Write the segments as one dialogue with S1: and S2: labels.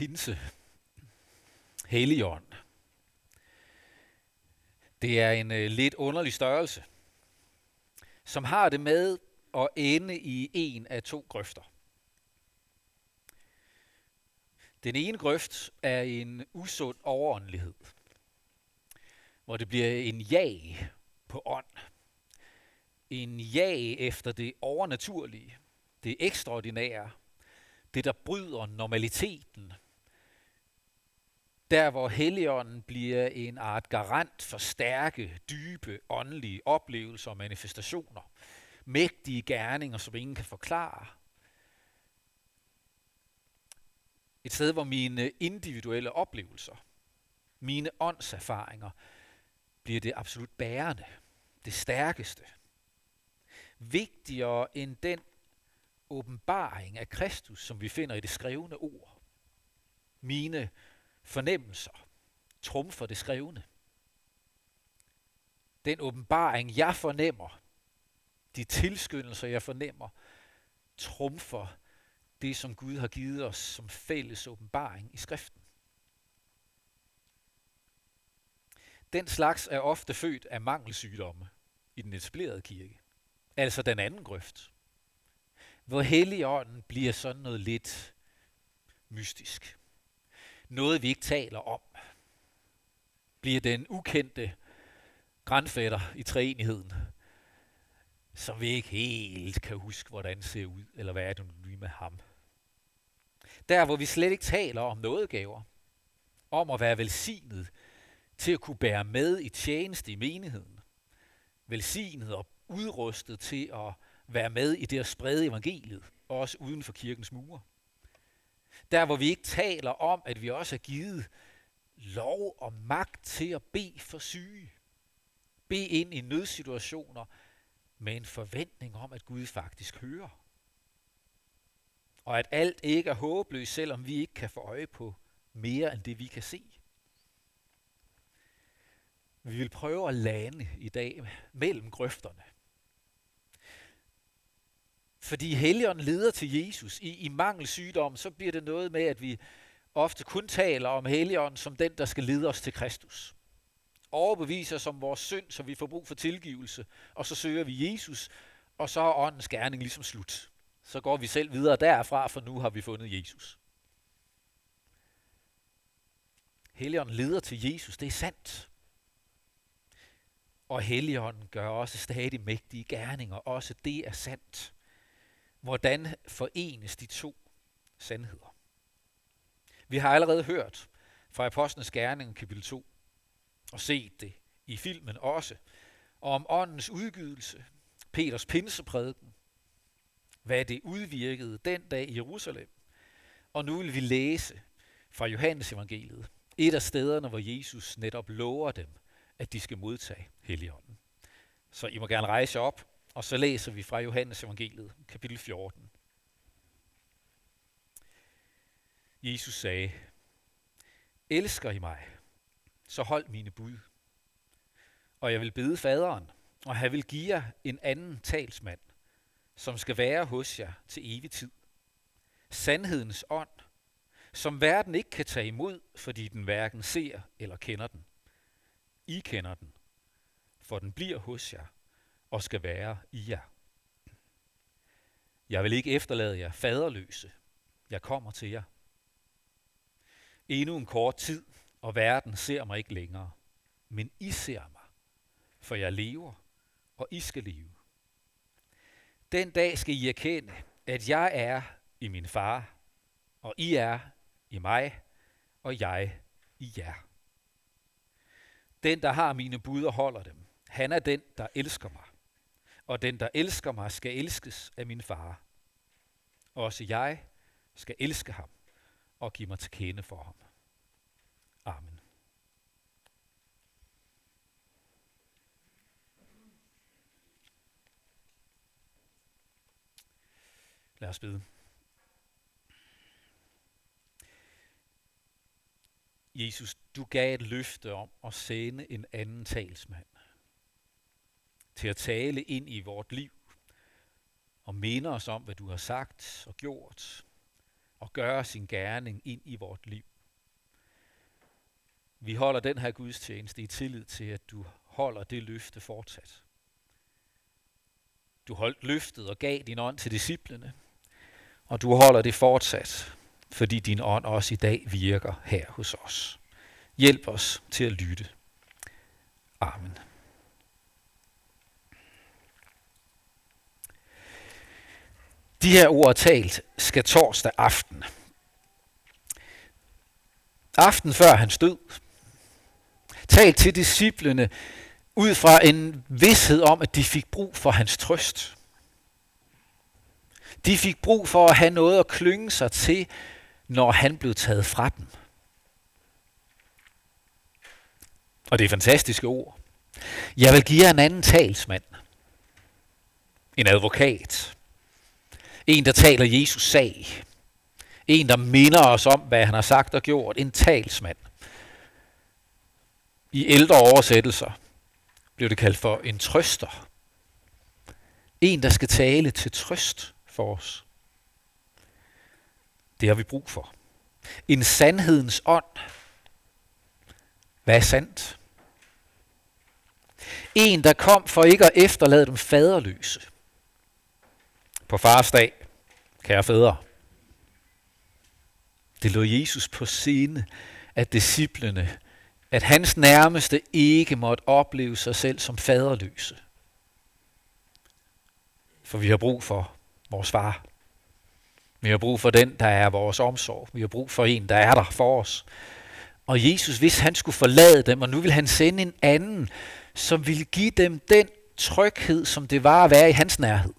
S1: pinse, Helligånd. Det er en øh, lidt underlig størrelse, som har det med at ende i en af to grøfter. Den ene grøft er en usund overåndelighed, hvor det bliver en jag på ånd. En jag efter det overnaturlige, det ekstraordinære, det der bryder normaliteten. Der hvor Helligånden bliver en art garant for stærke, dybe, åndelige oplevelser og manifestationer. Mægtige gerninger, som ingen kan forklare. Et sted, hvor mine individuelle oplevelser, mine åndserfaringer, bliver det absolut bærende, det stærkeste. Vigtigere end den åbenbaring af Kristus, som vi finder i det skrevne ord. Mine fornemmelser trumfer det skrevne. Den åbenbaring, jeg fornemmer, de tilskyndelser, jeg fornemmer, trumfer det, som Gud har givet os som fælles åbenbaring i skriften. Den slags er ofte født af mangelsygdomme i den etablerede kirke. Altså den anden grøft. Hvor Helligånden bliver sådan noget lidt mystisk. Noget vi ikke taler om. Bliver den ukendte grandfætter i træenigheden, som vi ikke helt kan huske, hvordan ser ud, eller hvad er det nu med ham. Der, hvor vi slet ikke taler om nådegaver, om at være velsignet til at kunne bære med i tjeneste i menigheden, velsignet og udrustet til at være med i det at sprede evangeliet, også uden for kirkens mure. Der, hvor vi ikke taler om, at vi også er givet lov og magt til at bede for syge. Be ind i nødsituationer med en forventning om, at Gud faktisk hører. Og at alt ikke er håbløst, selvom vi ikke kan få øje på mere end det, vi kan se. Vi vil prøve at lande i dag mellem grøfterne. Fordi Helligånden leder til Jesus i, i mangelsygdom, så bliver det noget med, at vi ofte kun taler om Helligånden som den, der skal lede os til Kristus. Overbeviser som vores synd, så vi får brug for tilgivelse, og så søger vi Jesus, og så er åndens gerning ligesom slut. Så går vi selv videre derfra, for nu har vi fundet Jesus. Helligånden leder til Jesus, det er sandt. Og Helligånden gør også stadig mægtige gerninger, også det er sandt. Hvordan forenes de to sandheder? Vi har allerede hørt fra Apostlenes Gerning kapitel 2, og set det i filmen også, om åndens udgydelse, Peters pinseprædiken, hvad det udvirkede den dag i Jerusalem. Og nu vil vi læse fra Johannes evangeliet, et af stederne, hvor Jesus netop lover dem, at de skal modtage Helligånden. Så I må gerne rejse op og så læser vi fra Johannes evangeliet, kapitel 14. Jesus sagde, Elsker I mig, så hold mine bud. Og jeg vil bede faderen, og han vil give jer en anden talsmand, som skal være hos jer til evig tid. Sandhedens ånd, som verden ikke kan tage imod, fordi den hverken ser eller kender den. I kender den, for den bliver hos jer og skal være i jer. Jeg vil ikke efterlade jer faderløse. Jeg kommer til jer. Endnu en kort tid, og verden ser mig ikke længere. Men I ser mig, for jeg lever, og I skal leve. Den dag skal I erkende, at jeg er i min far, og I er i mig, og jeg i jer. Den, der har mine bud og holder dem, han er den, der elsker mig og den, der elsker mig, skal elskes af min far. Også jeg skal elske ham og give mig til kende for ham. Amen. Lad os bede. Jesus, du gav et løfte om at sende en anden talsmand til at tale ind i vort liv og minde os om, hvad du har sagt og gjort, og gøre sin gerning ind i vort liv. Vi holder den her gudstjeneste i tillid til, at du holder det løfte fortsat. Du holdt løftet og gav din ånd til disciplene, og du holder det fortsat, fordi din ånd også i dag virker her hos os. Hjælp os til at lytte. Amen. De her ord talt skal torsdag aften. Aften før hans død. Talt til disciplene ud fra en vidshed om, at de fik brug for hans trøst. De fik brug for at have noget at klynge sig til, når han blev taget fra dem. Og det er fantastiske ord. Jeg vil give jer en anden talsmand. En advokat. En, der taler Jesus sag. En, der minder os om, hvad han har sagt og gjort. En talsmand. I ældre oversættelser blev det kaldt for en trøster. En, der skal tale til trøst for os. Det har vi brug for. En sandhedens ånd. Hvad er sandt? En, der kom for ikke at efterlade dem faderløse. På fars dag, kære fædre. Det lå Jesus på scene, at disciplene, at hans nærmeste ikke måtte opleve sig selv som faderløse. For vi har brug for vores far. Vi har brug for den, der er vores omsorg. Vi har brug for en, der er der for os. Og Jesus, hvis han skulle forlade dem, og nu vil han sende en anden, som ville give dem den tryghed, som det var at være i hans nærhed.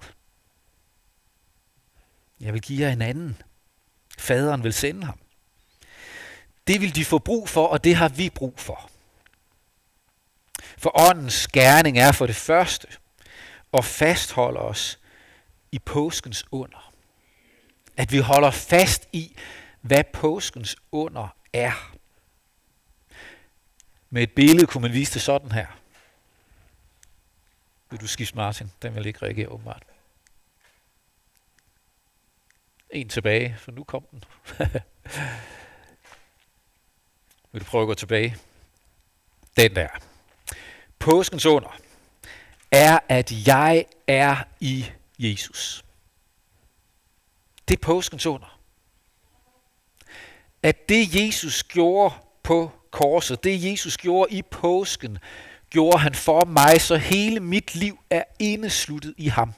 S1: Jeg vil give jer en anden. Faderen vil sende ham. Det vil de få brug for, og det har vi brug for. For åndens gerning er for det første at fastholde os i påskens under. At vi holder fast i, hvad påskens under er. Med et billede kunne man vise det sådan her. Vil du skifte Martin? Den vil ikke reagere åbenbart. En tilbage, for nu kom den. vil du prøve at gå tilbage? Den der. Påskens under er, at jeg er i Jesus. Det er påskens under. At det Jesus gjorde på korset, det Jesus gjorde i påsken, gjorde han for mig, så hele mit liv er indesluttet i ham.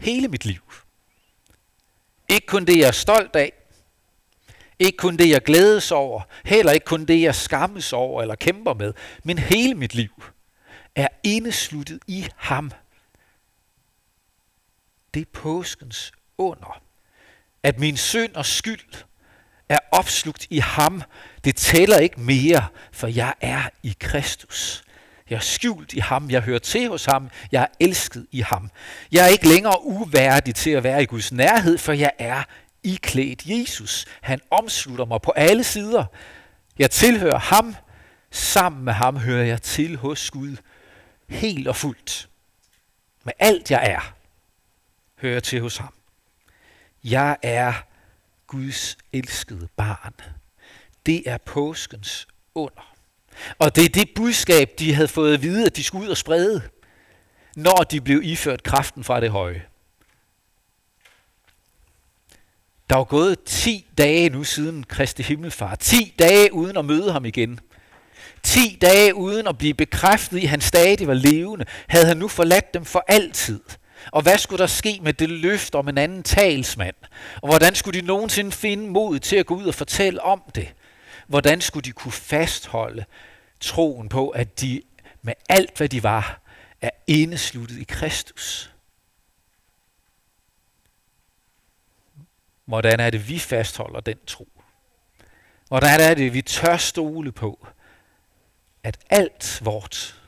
S1: Hele mit liv. Ikke kun det, jeg er stolt af, ikke kun det, jeg glædes over, heller ikke kun det, jeg skammes over eller kæmper med, men hele mit liv er indesluttet i ham. Det er påskens under. At min synd og skyld er opslugt i ham. Det tæller ikke mere, for jeg er i Kristus. Jeg er skjult i ham, jeg hører til hos ham, jeg er elsket i ham. Jeg er ikke længere uværdig til at være i Guds nærhed, for jeg er iklædt Jesus. Han omslutter mig på alle sider. Jeg tilhører ham, sammen med ham hører jeg til hos Gud, helt og fuldt. Med alt jeg er, hører jeg til hos ham. Jeg er Guds elskede barn. Det er påskens under. Og det er det budskab, de havde fået at vide, at de skulle ud og sprede, når de blev iført kraften fra det høje. Der var gået 10 dage nu siden Kristi Himmelfart. 10 dage uden at møde ham igen. 10 dage uden at blive bekræftet i, at han stadig var levende, havde han nu forladt dem for altid. Og hvad skulle der ske med det løfte om en anden talsmand? Og hvordan skulle de nogensinde finde mod til at gå ud og fortælle om det? Hvordan skulle de kunne fastholde troen på, at de med alt, hvad de var, er indesluttet i Kristus? Hvordan er det, vi fastholder den tro? Hvordan er det, vi tør stole på, at alt vort,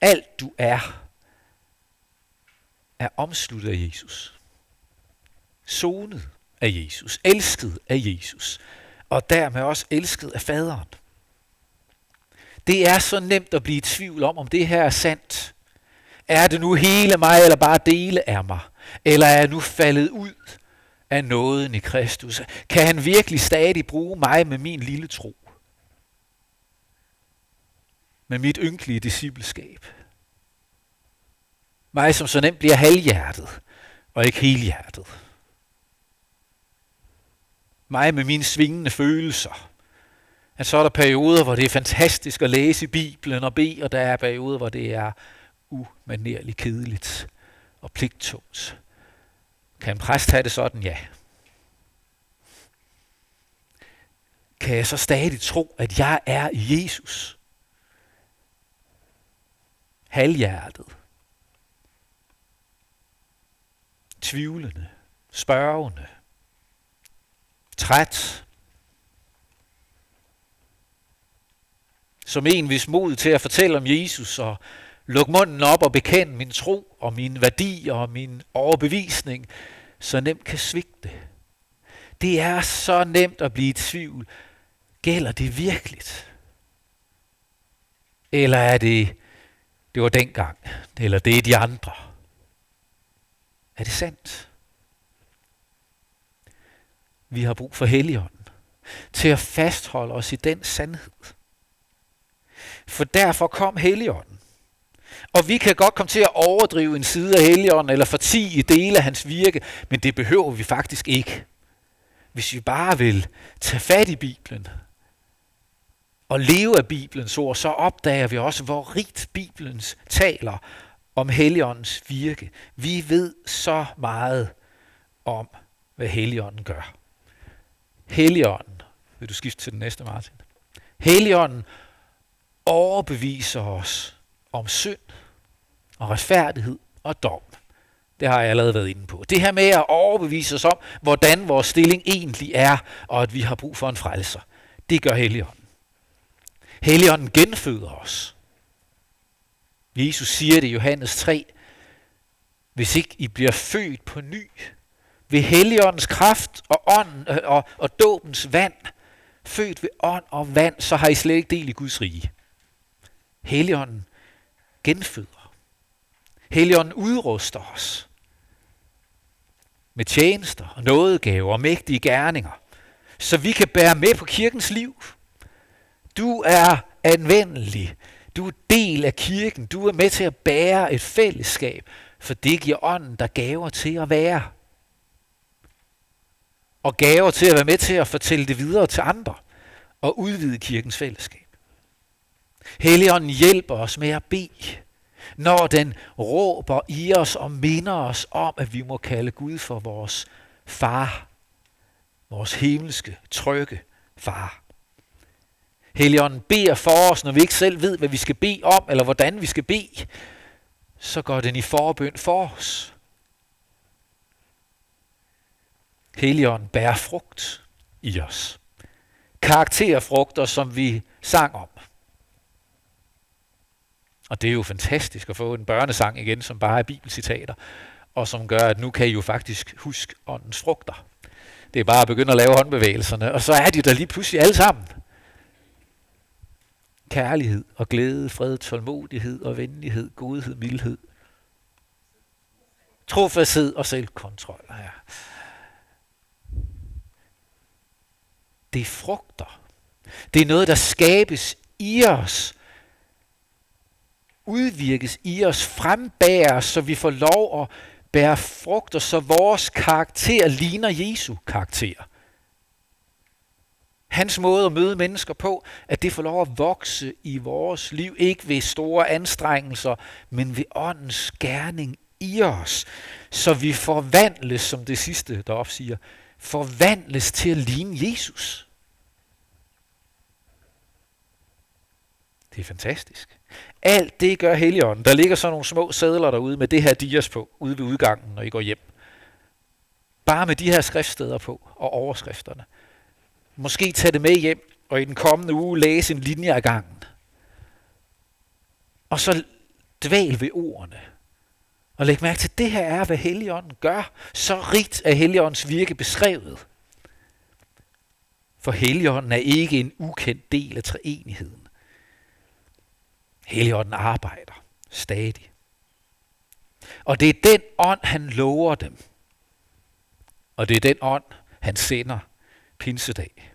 S1: alt du er, er omsluttet af Jesus. Sonet af Jesus. Elsket af Jesus. Og dermed også elsket af faderen. Det er så nemt at blive i tvivl om, om det her er sandt. Er det nu hele mig, eller bare dele af mig? Eller er jeg nu faldet ud af nåden i Kristus? Kan han virkelig stadig bruge mig med min lille tro? Med mit ynkelige discipleskab? Mig, som så nemt bliver halvhjertet og ikke helhjertet. Mig med mine svingende følelser. At så er der perioder, hvor det er fantastisk at læse i Bibelen og bede, og der er perioder, hvor det er umanerligt kedeligt og pligttungt. Kan en præst have det sådan? Ja. Kan jeg så stadig tro, at jeg er i Jesus? Halvhjertet. Tvivlende. Spørgende. Træt. Som en, hvis mod til at fortælle om Jesus og lukke munden op og bekende min tro og min værdi og min overbevisning, så nemt kan svigte. Det er så nemt at blive i tvivl. Gælder det virkeligt? Eller er det, det var dengang, eller det er de andre? Er det sandt? Vi har brug for Helligånden til at fastholde os i den sandhed. For derfor kom Helligånden. Og vi kan godt komme til at overdrive en side af Helligånden eller fortige dele af hans virke, men det behøver vi faktisk ikke. Hvis vi bare vil tage fat i Bibelen og leve af Bibelens ord, så opdager vi også, hvor rigt Bibelens taler om Helligåndens virke. Vi ved så meget om, hvad Helligånden gør. Helligånden, vil du skifte til den næste, Martin? Helligånden overbeviser os om synd og retfærdighed og dom. Det har jeg allerede været inde på. Det her med at overbevise os om, hvordan vores stilling egentlig er, og at vi har brug for en frelser, det gør Helligånden. Helligånden genføder os. Jesus siger det i Johannes 3. Hvis ikke I bliver født på ny, ved Helligåndens kraft og, ånden, øh, og, og dåbens vand, født ved ånd og vand, så har I slet ikke del i Guds rige. Helligånden genføder. Helligånden udruster os med tjenester og nådegaver og mægtige gerninger, så vi kan bære med på kirkens liv. Du er anvendelig. Du er del af kirken. Du er med til at bære et fællesskab, for det giver ånden der gaver til at være. Og gaver til at være med til at fortælle det videre til andre og udvide kirkens fællesskab. Helligånden hjælper os med at bede, når den råber i os og minder os om, at vi må kalde Gud for vores far, vores himmelske, trygge far. Helligånden beder for os, når vi ikke selv ved, hvad vi skal bede om, eller hvordan vi skal bede, så går den i forbøn for os. Helligånden bærer frugt i os. Karakterfrugter, som vi sang om. Og det er jo fantastisk at få en børnesang igen, som bare er bibelcitater, og som gør, at nu kan I jo faktisk huske åndens frugter. Det er bare at begynde at lave håndbevægelserne, og så er de der lige pludselig alle sammen. Kærlighed og glæde, fred, tålmodighed og venlighed, godhed, mildhed. Trofasthed og selvkontrol. Ja. Det er frugter. Det er noget, der skabes i os, udvirkes i os, frembæres, så vi får lov at bære frugter, så vores karakter ligner Jesu karakter. Hans måde at møde mennesker på, at det får lov at vokse i vores liv, ikke ved store anstrengelser, men ved åndens gerning i os, så vi forvandles, som det sidste deroppe siger, forvandles til at ligne Jesus. Det er fantastisk. Alt det gør Helligånden. Der ligger så nogle små sædler derude med det her dias på, ude ved udgangen, når I går hjem. Bare med de her skriftsteder på og overskrifterne. Måske tage det med hjem, og i den kommende uge læse en linje af gangen. Og så dvæl ved ordene. Og læg mærke til, at det her er, hvad Helligånden gør. Så rigt er Helligåndens virke beskrevet. For Helligånden er ikke en ukendt del af treenigheden. Helligånden arbejder stadig. Og det er den ånd, han lover dem. Og det er den ånd, han sender pinsedag.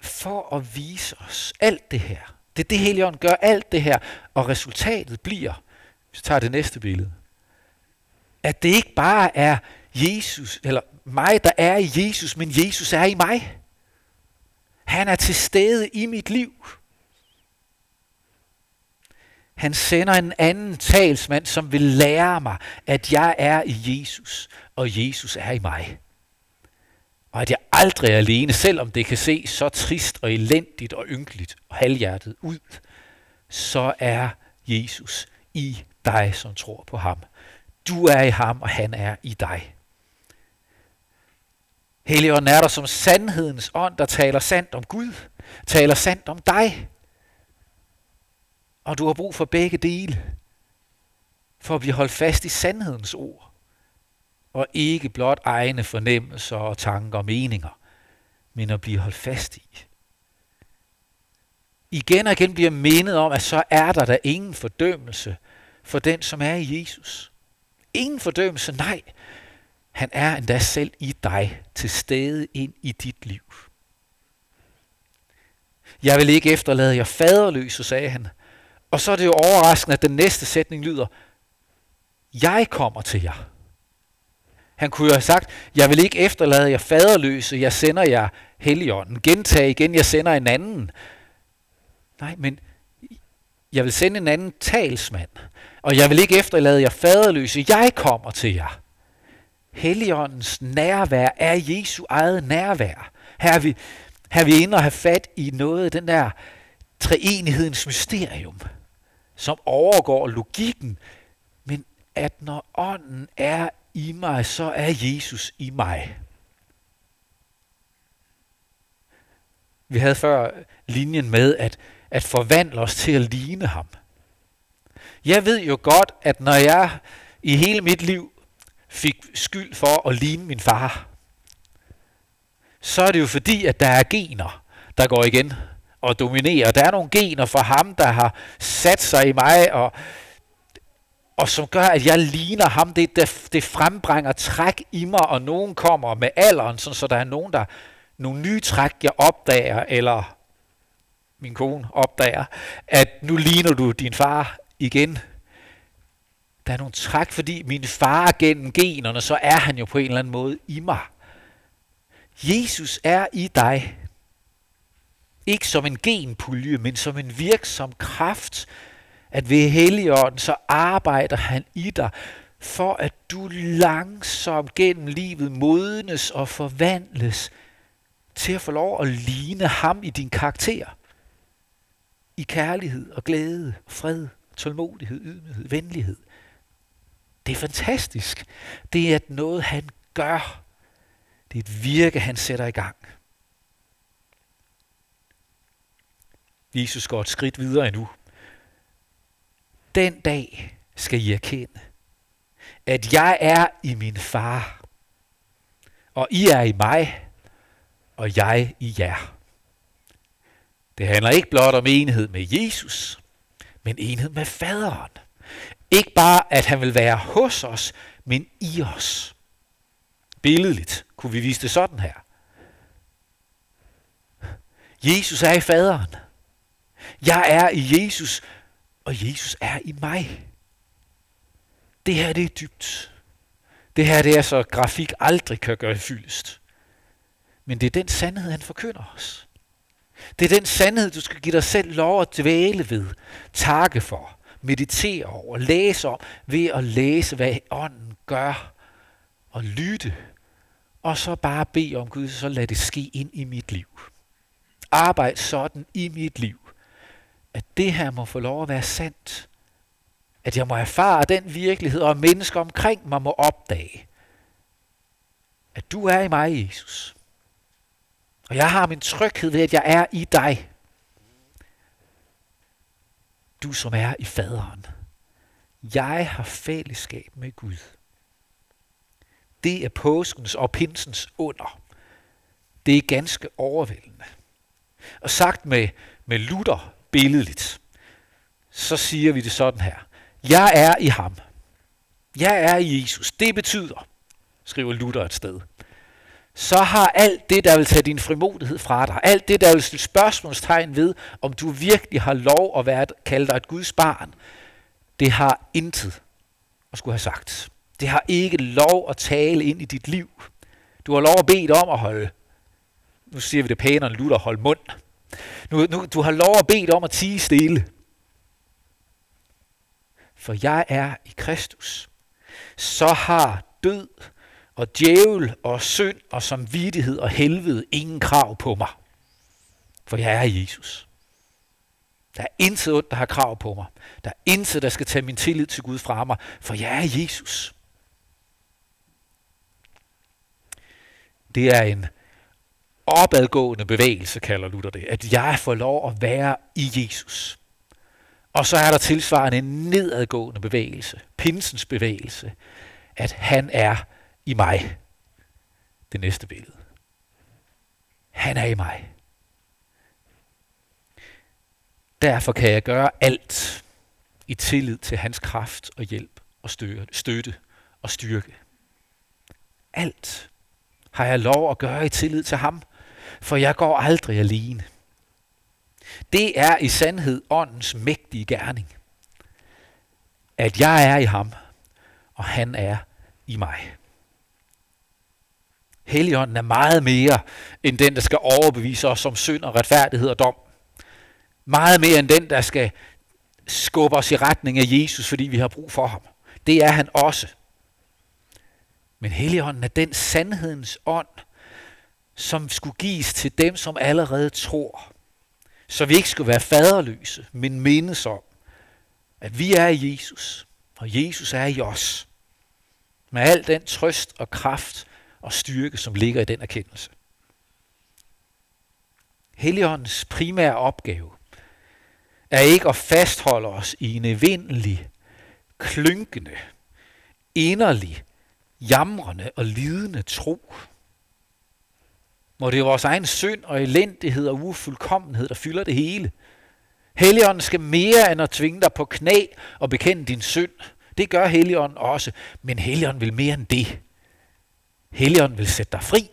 S1: For at vise os alt det her. Det er det, Helligånden gør alt det her. Og resultatet bliver, hvis vi tager det næste billede, at det ikke bare er Jesus, eller mig, der er i Jesus, men Jesus er i mig. Han er til stede i mit liv. Han sender en anden talsmand, som vil lære mig, at jeg er i Jesus, og Jesus er i mig. Og at jeg aldrig er alene, selvom det kan se så trist og elendigt og ynkeligt og halvhjertet ud, så er Jesus i dig, som tror på ham. Du er i ham, og han er i dig. Helligånden er der som sandhedens ånd, der taler sandt om Gud, taler sandt om dig. Og du har brug for begge dele, for at blive holdt fast i sandhedens ord, og ikke blot egne fornemmelser og tanker og meninger, men at blive holdt fast i. Igen og igen bliver mindet om, at så er der der ingen fordømmelse for den, som er i Jesus. Ingen fordømmelse, nej. Han er endda selv i dig, til stede ind i dit liv. Jeg vil ikke efterlade jer faderløse, sagde han. Og så er det jo overraskende, at den næste sætning lyder, jeg kommer til jer. Han kunne jo have sagt, jeg vil ikke efterlade jer faderløse, jeg sender jer helligånden. Gentag igen, jeg sender en anden. Nej, men jeg vil sende en anden talsmand. Og jeg vil ikke efterlade jer faderløse, jeg kommer til jer. Helligåndens nærvær er Jesu eget nærvær. Her er vi, her er vi inde og have fat i noget af den der treenighedens mysterium, som overgår logikken, men at når ånden er i mig, så er Jesus i mig. Vi havde før linjen med at, at forvandle os til at ligne ham. Jeg ved jo godt, at når jeg i hele mit liv fik skyld for at ligne min far, så er det jo fordi, at der er gener, der går igen og dominerer. Der er nogle gener fra ham, der har sat sig i mig, og, og som gør, at jeg ligner ham. Det, det, det frembrænger træk i mig, og nogen kommer med alderen, sådan, så der er nogen, der nogle nye træk, jeg opdager, eller min kone opdager, at nu ligner du din far igen. Der er nogle træk, fordi min far gennem generne, så er han jo på en eller anden måde i mig. Jesus er i dig. Ikke som en genpulje, men som en virksom kraft, at ved Helligånden, så arbejder han i dig, for at du langsomt gennem livet modnes og forvandles til at få lov at ligne ham i din karakter. I kærlighed og glæde, fred, tålmodighed, ydmyghed, venlighed. Det er fantastisk. Det er noget, han gør. Det er et virke, han sætter i gang. Jesus går et skridt videre endnu. Den dag skal I erkende, at jeg er i min far, og I er i mig, og jeg i jer. Det handler ikke blot om enhed med Jesus, men enhed med faderen. Ikke bare, at han vil være hos os, men i os. Billedligt kunne vi vise det sådan her. Jesus er i faderen. Jeg er i Jesus, og Jesus er i mig. Det her, det er dybt. Det her, det er så grafik aldrig kan gøre fyldest. Men det er den sandhed, han forkynder os. Det er den sandhed, du skal give dig selv lov at dvæle ved, takke for, meditere over, læse om, ved at læse, hvad ånden gør, og lytte, og så bare bede om Gud, så lad det ske ind i mit liv. Arbejd sådan i mit liv, at det her må få lov at være sandt. At jeg må erfare den virkelighed, og mennesker omkring mig må opdage, at du er i mig, Jesus. Og jeg har min tryghed ved, at jeg er i dig. Du som er i faderen. Jeg har fællesskab med Gud. Det er påskens og pinsens under. Det er ganske overvældende. Og sagt med, med Luther billedligt, så siger vi det sådan her. Jeg er i ham. jeg er i Jesus, det betyder, skriver Luther et sted, så har alt det, der vil tage din frimodighed fra dig, alt det, der vil stille spørgsmålstegn ved, om du virkelig har lov at være, kalde dig et Guds barn, det har intet at skulle have sagt. Det har ikke lov at tale ind i dit liv. Du har lov at bede om at holde, nu siger vi det pænere end Luther, hold mund. Nu, nu, du har lov at bede om at tige stille. For jeg er i Kristus. Så har død og djævel og synd og samvittighed og helvede ingen krav på mig. For jeg er Jesus. Der er intet ondt, der har krav på mig. Der er intet, der skal tage min tillid til Gud fra mig, for jeg er Jesus. Det er en opadgående bevægelse, kalder Luther det, at jeg får lov at være i Jesus. Og så er der tilsvarende en nedadgående bevægelse, pinsens bevægelse, at han er i mig. Det næste billede. Han er i mig. Derfor kan jeg gøre alt i tillid til hans kraft og hjælp og støtte og styrke. Alt har jeg lov at gøre i tillid til ham, for jeg går aldrig alene. Det er i sandhed åndens mægtige gerning, at jeg er i ham, og han er i mig. Helligånden er meget mere end den, der skal overbevise os om synd og retfærdighed og dom. Meget mere end den, der skal skubbe os i retning af Jesus, fordi vi har brug for ham. Det er han også. Men Helligånden er den sandhedens ånd, som skulle gives til dem, som allerede tror. Så vi ikke skulle være faderløse, men mindes om, at vi er i Jesus, og Jesus er i os. Med al den trøst og kraft og styrke, som ligger i den erkendelse. Helligåndens primære opgave er ikke at fastholde os i en evindelig, klynkende, inderlig, jamrende og lidende tro. Må det er vores egen synd og elendighed og ufuldkommenhed, der fylder det hele. Helligånden skal mere end at tvinge dig på knæ og bekende din synd. Det gør Helligånden også, men Helligånden vil mere end det. Helligånden vil sætte dig fri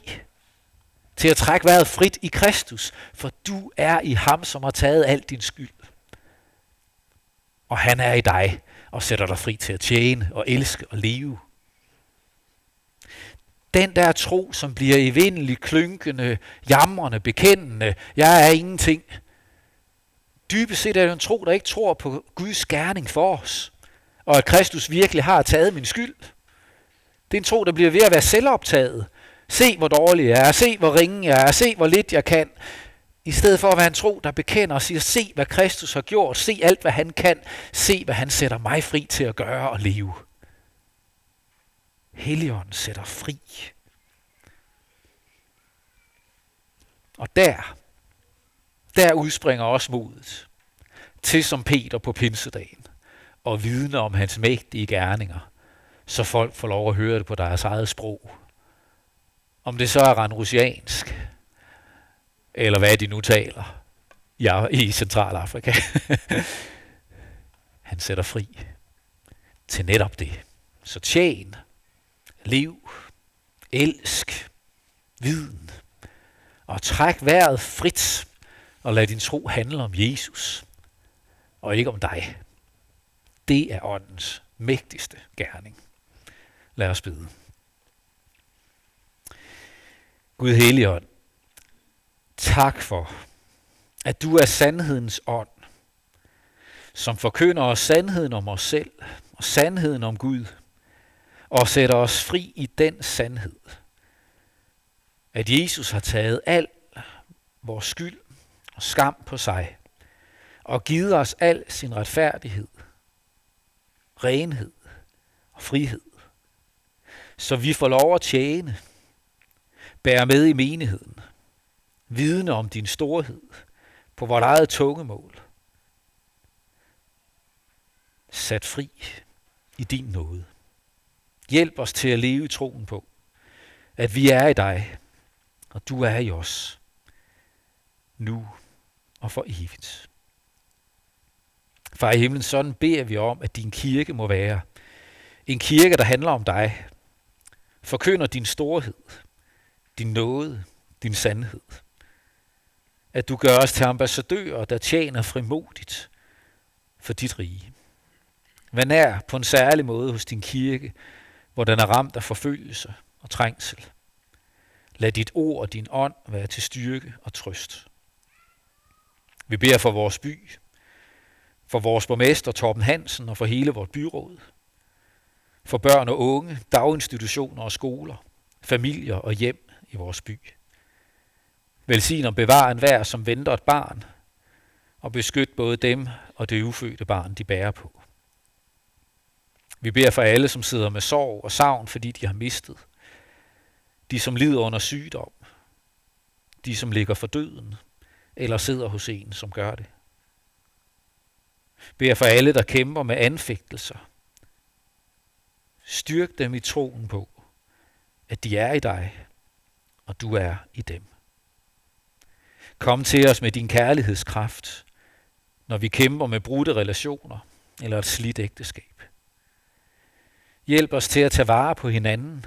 S1: til at trække vejret frit i Kristus, for du er i ham, som har taget al din skyld. Og han er i dig og sætter dig fri til at tjene og elske og leve. Den der tro, som bliver evindelig, klynkende, jamrende, bekendende, jeg er ingenting. Dybest set er det en tro, der ikke tror på Guds gerning for os, og at Kristus virkelig har taget min skyld. Det er en tro, der bliver ved at være selvoptaget. Se, hvor dårlig jeg er. Se, hvor ringe jeg er. Se, hvor lidt jeg kan. I stedet for at være en tro, der bekender og siger, se, hvad Kristus har gjort. Se alt, hvad han kan. Se, hvad han sætter mig fri til at gøre og leve. Helion sætter fri. Og der, der udspringer også modet til som Peter på pinsedagen og vidne om hans mægtige gerninger, så folk får lov at høre det på deres eget sprog. Om det så er ranrusiansk, eller hvad de nu taler ja, i Centralafrika. Han sætter fri til netop det. Så tjen, liv, elsk, viden, og træk vejret frit, og lad din tro handle om Jesus, og ikke om dig. Det er åndens mægtigste gerning. Lad os bede. Gud Helligånd, tak for, at du er sandhedens ånd, som forkynder os sandheden om os selv og sandheden om Gud, og sætter os fri i den sandhed, at Jesus har taget al vores skyld og skam på sig, og givet os al sin retfærdighed, renhed og frihed så vi får lov at tjene, bære med i menigheden, vidne om din storhed på vores eget tungemål, sat fri i din nåde. Hjælp os til at leve i troen på, at vi er i dig, og du er i os, nu og for evigt. Far i himlen, sådan beder vi om, at din kirke må være En kirke, der handler om dig. Forkynder din storhed, din nåde, din sandhed. At du gør os til ambassadører, der tjener frimodigt for dit rige. Vær nær på en særlig måde hos din kirke, hvor den er ramt af forfølgelse og trængsel. Lad dit ord og din ånd være til styrke og trøst. Vi beder for vores by, for vores borgmester Torben Hansen og for hele vores byråd. For børn og unge, daginstitutioner og skoler, familier og hjem i vores by. Velsign og bevar enhver, som venter et barn, og beskyt både dem og det ufødte barn, de bærer på. Vi beder for alle, som sidder med sorg og savn, fordi de har mistet. De, som lider under sygdom. De, som ligger for døden, eller sidder hos en, som gør det. Beder for alle, der kæmper med anfægtelser. Styrk dem i troen på, at de er i dig, og du er i dem. Kom til os med din kærlighedskraft, når vi kæmper med brudte relationer eller et slidt ægteskab. Hjælp os til at tage vare på hinanden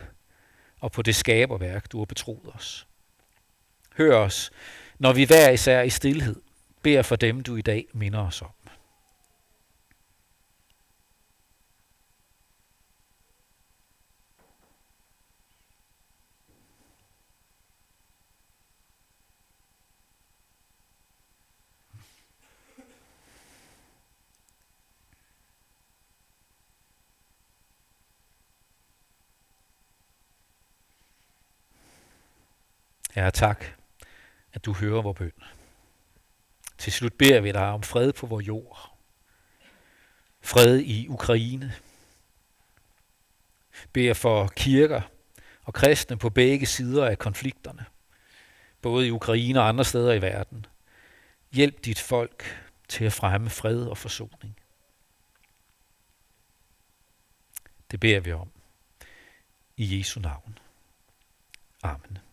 S1: og på det skaberværk, du har betroet os. Hør os, når vi hver især i stillhed beder for dem, du i dag minder os om. Herre, tak, at du hører vores bøn. Til slut beder vi dig om fred på vores jord. Fred i Ukraine. Beder for kirker og kristne på begge sider af konflikterne. Både i Ukraine og andre steder i verden. Hjælp dit folk til at fremme fred og forsoning. Det beder vi om. I Jesu navn. Amen.